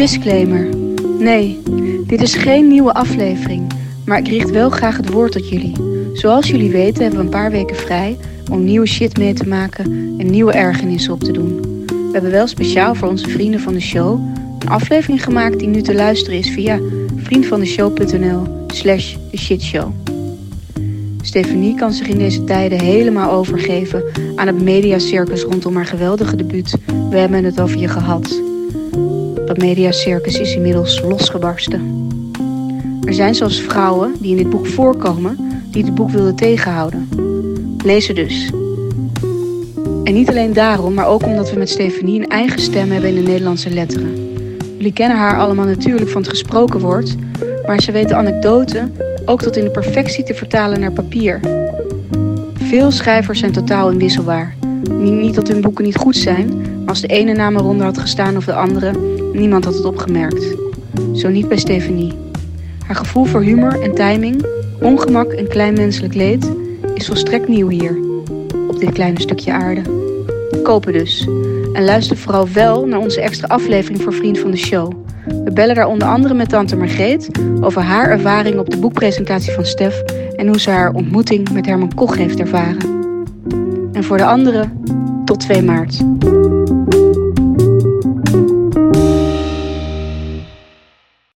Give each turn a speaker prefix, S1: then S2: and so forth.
S1: Disclaimer. Nee, dit is geen nieuwe aflevering, maar ik richt wel graag het woord tot jullie. Zoals jullie weten hebben we een paar weken vrij om nieuwe shit mee te maken en nieuwe ergernissen op te doen. We hebben wel speciaal voor onze vrienden van de show een aflevering gemaakt die nu te luisteren is via vriendvandeshow.nl slash the shitshow. Stefanie kan zich in deze tijden helemaal overgeven aan het mediacircus rondom haar geweldige debuut We hebben het over je gehad. Dat mediacircus is inmiddels losgebarsten. Er zijn zelfs vrouwen die in dit boek voorkomen die het boek wilden tegenhouden. Lees het dus. En niet alleen daarom, maar ook omdat we met Stefanie een eigen stem hebben in de Nederlandse letteren. Jullie kennen haar allemaal natuurlijk van het gesproken woord, maar ze weet de ook tot in de perfectie te vertalen naar papier. Veel schrijvers zijn totaal inwisselbaar. Niet dat hun boeken niet goed zijn, maar als de ene naam eronder had gestaan of de andere, niemand had het opgemerkt. Zo niet bij Stephanie. Haar gevoel voor humor en timing, ongemak en klein menselijk leed is volstrekt nieuw hier, op dit kleine stukje aarde. Kopen dus. En luister vooral wel naar onze extra aflevering voor Vriend van de Show. We bellen daar onder andere met tante Margreet over haar ervaring op de boekpresentatie van Stef en hoe ze haar ontmoeting met Herman Koch heeft ervaren. En voor de anderen, tot 2 maart.